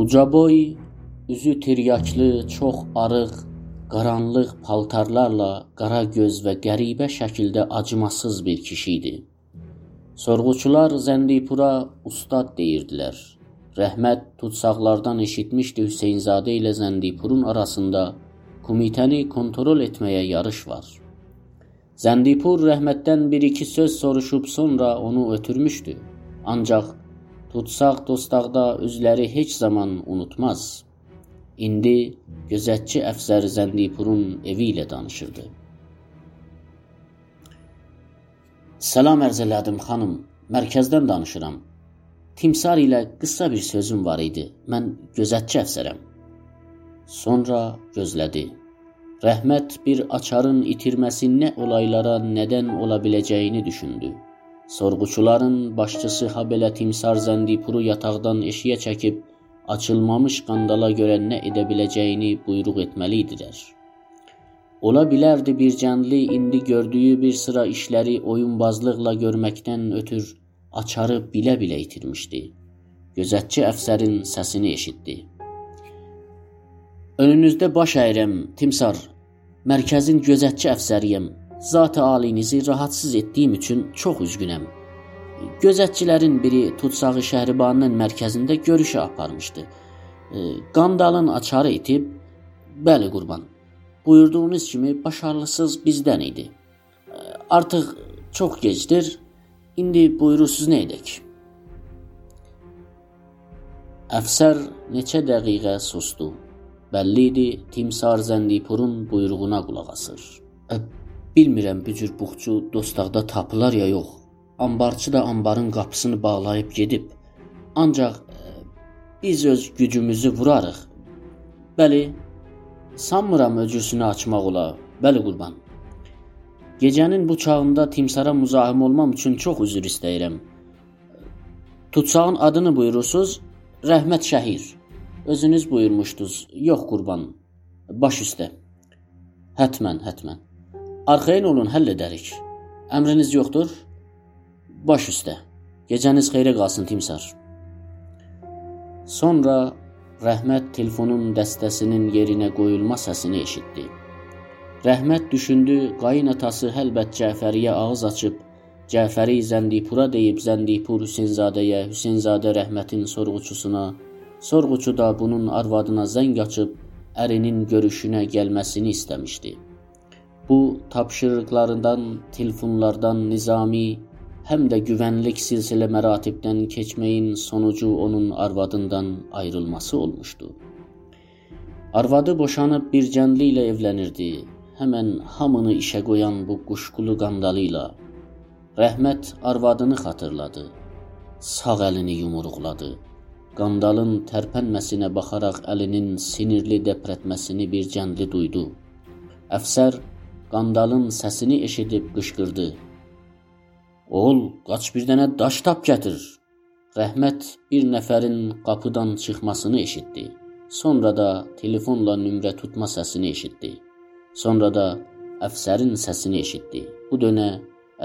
Ucaboy, üzü tiryaklı, çox arıq, qaranlıq paltarlarla, qara göz və qəribə şəkildə acımasız bir kişi idi. Sorğuçular Zəndipura ustad deyirdilər. Rəhmət tutsaqlardan eşitmişdi Hüseynzadə ilə Zəndipurun arasında komitəni kontrol etməyə yarış var. Zəndipur Rəhmətdən bir-iki söz soruşub sonra onu ötürmüşdü. Ancaq tutsaq dostaqda özləri heç zaman unutmaz. İndi gözətçi əfsər Zəndipurun evi ilə danışırdı. Salam ərz elədim, xanım. Mərkəzdən danışıram. Timsar ilə qısa bir sözüm var idi. Mən gözətçi əfsərəm. Sonra gözlədi. Rəhmət bir açarın itirməsi nə olaylara nədən ola biləcəyini düşündü. Sorğuçuların başçısı Habelə Timsar Zəndipuru yataqdan eşiyə çəkib açılmamış qandala görə nə edə biləcəyini buyruq etməliydilər. Ola bilərdi bir cənli indi gördüyü bir sıra işləri oyunbazlıqla görməkdən ötür açarı bilə-bilə itirmişdi. Gözətçi əfsərin səsini eşitdi. Önünüzdə baş əyirəm, Timsar. Mərkəzin gözətçi əfsəriyəm. Zat-ı alinizi rahatsız etdiyim üçün çox üzgünəm. Gözətçilərin biri Tutsağı Şəhribanının mərkəzində görüşə aparmışdı. Qandalın açarı itib, bəli qurban. Buyurduğunuz kimi başarlısız bizdən idi. Artıq çox gecdir. İndi buyurursuz nə edək? Əfsər neçə dəqiqə susdu. Bəlli idi Timsar Zəndipurun buyruğuna qulaq asır. Bilmirəm bu cür buxçu dostaqda tapılar ya yox ambarçı da ambarın qapısını bağlayıb gedib. Ancaq e, biz öz gücümüzü vurarıq. Bəli, sanmıram öcüsünü açmaq ola. Bəli qurban. Gecənin bu çağında timsara müzahim olmam üçün çox üzr istəyirəm. Tutsağın adını buyurursuz? Rəhmət Şəhir. Özünüz buyurmuşdunuz. Yox qurban. Baş üstə. Hətmən, hətmən. Arxayın olun, həll edərik. Əmriniz yoxdur? Baş üstə. Gecəniz xeyrə qalsın Timsar. Sonra Rəhmət telefonun dəstəsinin yerinə qoyulma səsini eşitdi. Rəhmət düşündü, qayın atası həlbət Cəfəriyə ağız açıb, Cəfəri Zəndipura deyib Zəndipur Hüseynzadəyə, Hüseynzadə Rəhmətin sorğuçusuna, sorğucu da bunun arvadına zəng açıb ərinin görüşünə gəlməsini istəmişdi. Bu tapşırıqlarından, telefonlardan Nizami həm də güvənlik silsilə məratibdən keçməyin sonucu onun arvadından ayrılması olmuşdu. Arvadı boşanıb bir cəndli ilə evlənirdi. Həmən hamını işə qoyan bu quşqulu qandalı ilə Rəhmət arvadını xatırladı. Sağ əlini yumruqladı. Qandalın tərpənməsinə baxaraq əlinin sinirli dəprətməsini bir cəndli duydu. Əfsər qandalın səsini eşidib qışqırdı. Oğul, qaç bir dənə daş tap gətir. Rəhmət bir nəfərin qapıdan çıxmasını eşitdi. Sonra da telefonla nömrə tutma səsini eşitdi. Sonra da əfsərin səsini eşitdi. Bu dönə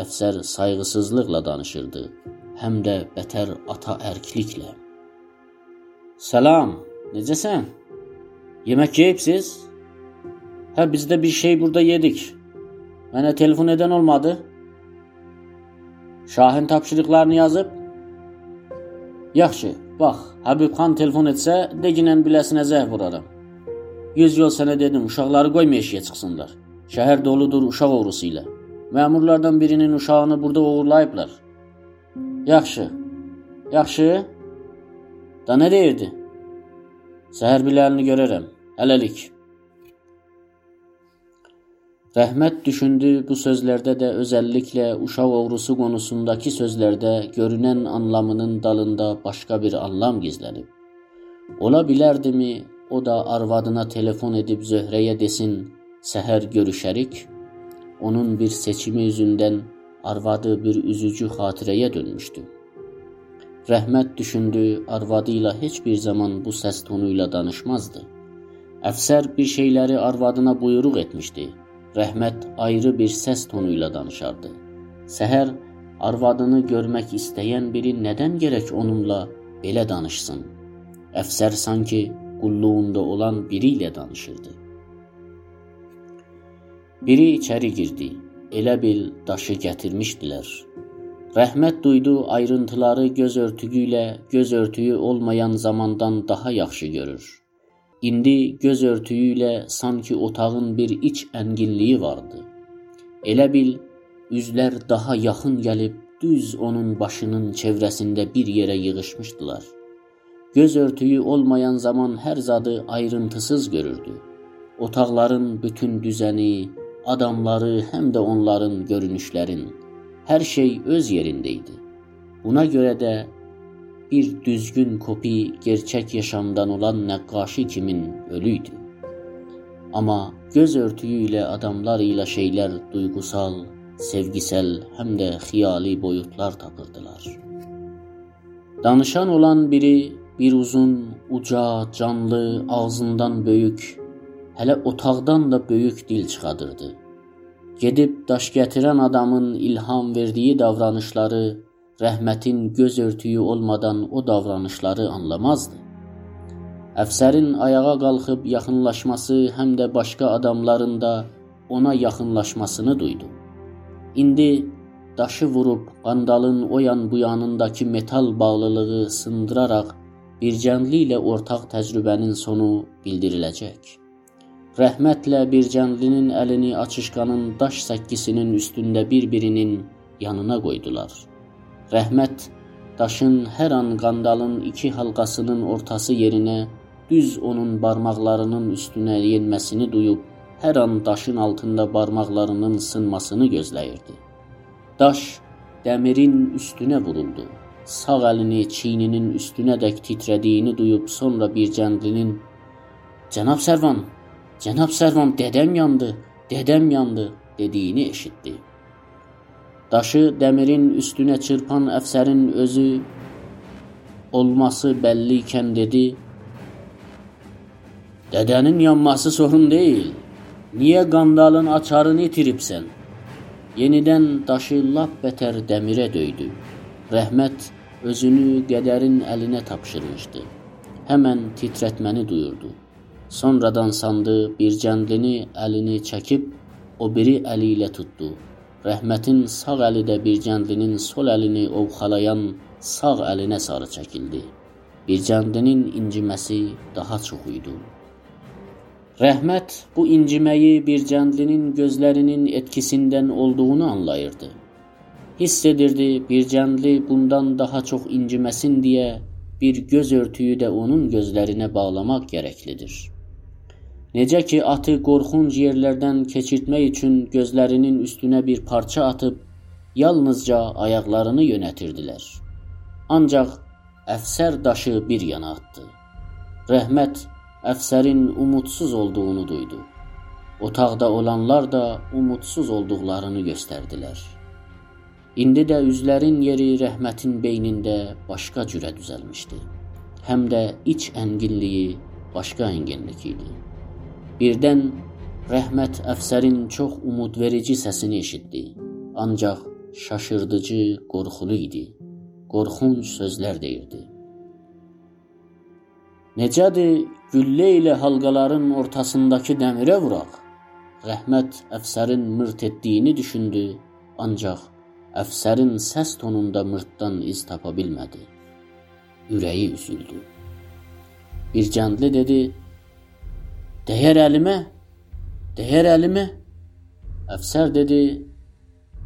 əfsər sayğısızlıqla danışırdı, həm də bətər ata ərkliklə. Salam, necəsən? Yemək yeyibsiz? Hə, biz də bir şey burada yedik. Mənə telefon edən olmadı? Şahin tapşırıqlarını yazıb? Yaxşı, bax, Həbib xan telefon etsə, deginən biləsinə zəh vuraram. Yüz yol sənə dedim, uşaqları qoyma eşiyə çıxsınlar. Şəhər doludur uşaq oğrusu ilə. Məmurlardan birinin uşağını burada oğurlayıblar. Yaxşı. Yaxşı. Da nə deyirdi? Səhər biləlini görərəm. Hələlik. Rəhmət düşündü, bu sözlərdə də özəlliklə uşaq oğrusu qonusundakı sözlərdə görünən anlamının dalında başqa bir anlam gizlənib. Ola bilərdimi, o da arvadına telefon edib Zöhrəyə desin, səhər görüşərik? Onun bir seçimi üzündən arvadı bir üzücü xatirəyə dönmüşdü. Rəhmət düşündü, arvadı ilə heç bir zaman bu səs tonu ilə danışmazdı. Əfsər bir şeyləri arvadına buyruq etmişdi. Rəhmət ayrı bir səs tonu ilə danışardı. Səhər arvadını görmək istəyən biri nədən gərək onunla belə danışsın? Əfsər sanki qulluğunda olan biri ilə danışırdı. Biri içəri girdi. Elə bil daşı gətirmişdilər. Rəhmət duydu ayrıntıları göz örtüyü ilə göz örtüyü olmayan zamandan daha yaxşı görür. İndi göz örtüyü ilə sanki otağın bir iç ənginliyi vardı. Elə bil üzlər daha yaxın gəlib düz onun başının çevrəsində bir yerə yığılmışdılar. Göz örtüyü olmayan zaman hər zadı ayrıntısız görürdü. Otaqların bütün düzəni, adamları, həm də onların görünüşlərin hər şey öz yerində idi. Buna görə də bir düzgün kopi gerçək yaşamdan olan nəqqaşi kimin ölü idi. Amma göz örtüyü ilə adamlar ilə şeylər duyğusal, sevgisel həm də xiyali boyutlar tapırdılar. Danışan olan biri bir uzun, uca, canlı, ağzından böyük, hələ otaqdan da böyük dil çıxadırdı. Gedib daş gətirən adamın ilham verdiyi davranışları, rəhmətin göz örtüyü olmadan o davranışları anlamazdı. Əfsərin ayağa qalxıb yaxınlaşması həm də başqa adamların da ona yaxınlaşmasını duydu. İndi daşı vurub qandalın o yan bu yanındakı metal bağlılığı sındıraraq Bircənli ilə ortaq təcrübənin sonu bildiriləcək. Rəhmətlə Bircənlinin əlini açışqanın daş səkkisinin üstündə bir-birinin yanına qoydular. Rəhmət daşın hər an qandalın iki halqasının ortası yerinə düz onun barmaqlarının üstünə yenməsini duyub hər an daşın altında barmaqlarının sınmasını gözləyirdi. Daş dəmirin üstünə vuruldu. Sağ əlini çiyninin üstünədək titrədiyini duyub sonra bir cəndlinin "Cənab Sərvan, cənab Sərvan, dədəm yandı, dədəm yandı" dediyini eşitdi. Daşı dəmirin üstünə çırpan əfsərin özü olması bəlli ikən dedi: Dədənin yanması sorun deyil. Niyə qandalın açarını itiribsən? Yenidən daşı lap bətər dəmirə döydü. Rəhmət özünü qədərin əlinə tapşırmışdı. Həmən titrətməni duyurdu. Sonradan sandı bir cəndlini əlini çəkib o biri əli ilə tutdu. Rəhmətin sağ əli də bir cəndlinin sol əlini ovxalayan sağ əlinə sarı çəkildi. Bir cəndlinin inciməsi daha çox idi. Rəhmət bu inciməyi bir cəndlinin gözlərinin etkisindən olduğunu anlayırdı. Hiss edirdi bir cəndli bundan daha çox inciməsin deyə bir göz örtüyü də onun gözlərinə bağlamaq gərəklidir. Necə ki atı qorxunc yerlərdən keçirtmək üçün gözlərinin üstünə bir parça atıb yalnızca ayaqlarını yönətirdilər. Ancaq əfsər daşı bir yana atdı. Rəhmət əfsərin umudsuz olduğunu duydu. Otaqda olanlar da umudsuz olduqlarını göstərdilər. İndi də üzlərin yeri rəhmətin beynində başqa cürə düzəlmişdi. Həm də iç ənginliyi başqa ənginlik idi. Birdən rəhmət əfsərin çox umudverici səsini eşitdi. Ancaq şaşırdıcı, qorxulu idi. Qorxunc sözlər deyirdi. Necədir güllə ilə halqaların ortasındakı dəmirə vuraq? Rəhmət əfsərin mırt etdiyini düşündü, ancaq əfsərin səs tonunda mırtdan iz tapa bilmədi. Ürəyi üzüldü. Bir cəndli dedi: "Dəyər əlimə? Dəyər əlimə?" Əfsər dedi: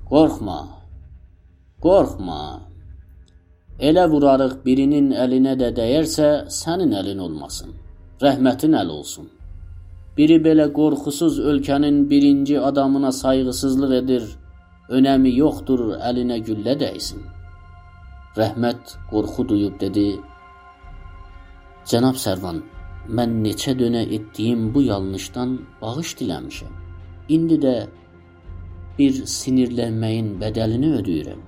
"Qorxma. Qorxma. Elə vurarıq birinin əlinə də dəyərsə, sənin əlin olmasın. Rəhmətin əli olsun. Biri belə qorxusuz ölkənin birinci adamına sayğısızlıq edir, önəmi yoxdur, əlinə güllə dəysin. Rəhmət qorxu duyub dedi: Cənab Sərvan, mən neçə dönə etdiyim bu yanlışdan bağış diləmişəm. İndi də bir sinirlənməyin bədəlini ödəyirəm.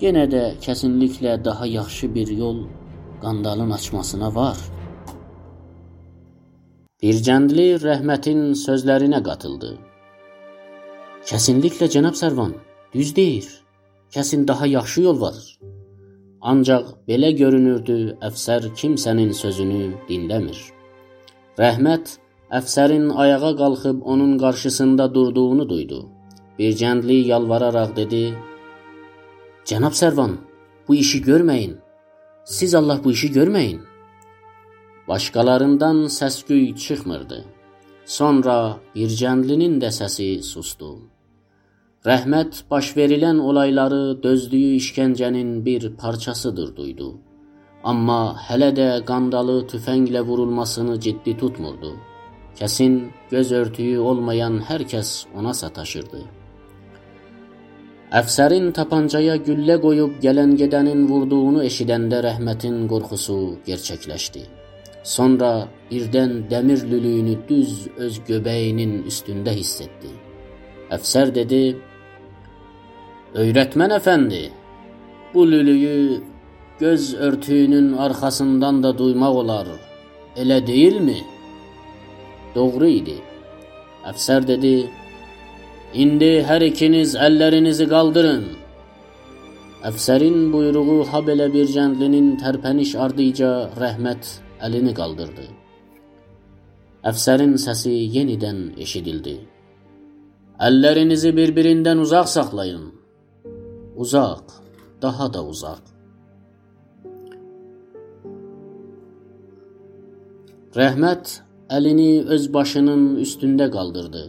Yenə də kəsinliklə daha yaxşı bir yol qandalın açmasına var. Bircəndli rəhmətin sözlərinə qatıldı. Kəsinliklə cənab Sərvan, düz deyir. Kəsin daha yaxşı yol var. Ancaq belə görünürdü, əfsər kimsənin sözünü dinləmir. Rəhmət əfsərin ayağa qalxıb onun qarşısında durduğunu duydu. Bir kəndli yalvararaq dedi: "Cənab Sərvan, bu işi görməyin. Siz Allah bu işi görməyin." Başqalarından səs-küy çıxmırdı. Sonra bir kəndlinin də səsi susdu. Rəhmət baş verilən olayları dözdüyü işgəncənin bir parçasıdır duydu. Amma hələ də qandalı tüfənglə vurulmasını ciddi tutmurdu. Kəsin göz örtüyü olmayan hər kəs ona sataşırdı. Əfsərin tapancaya güllə qoyub gələn-gedənin vurduğunu eşidəndə Rəhmətin qorxusu gerçəkləşdi. Sonra birdən dəmir lülüyünü düz öz göbəyinin üstündə hiss etdi. Əfsər dedi: Öyrətmən əfəndi, bu lülüyü göz örtüyünün arxasından da duymaq olar. Elə deyilmi? Doğru idi. Əfsər dedi: İndi hər ikiniz əllərinizi qaldırın. Əfsərin buyruğu ha belə bir kəndlinin tərpəniş ardıca rəhmət əlini qaldırdı. Əfsərin səsi yenidən eşidildi. Əllərinizi bir-birindən uzaq saxlayın. Uzaq, daha da uzaq. Rəhmət əlini öz başının üstündə qaldırdı.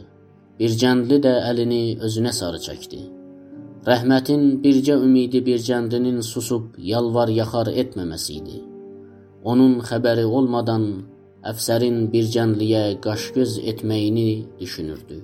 Bir kəndli də əlini özünə sarı çəkdi. Rəhmətin bircə ümidi bir kəndlinin susub yalvar-yaxar etməməsi idi. Onun xəbəri olmadan əfsərin bir kəndliyə qaş-göz etməyini düşünürdü.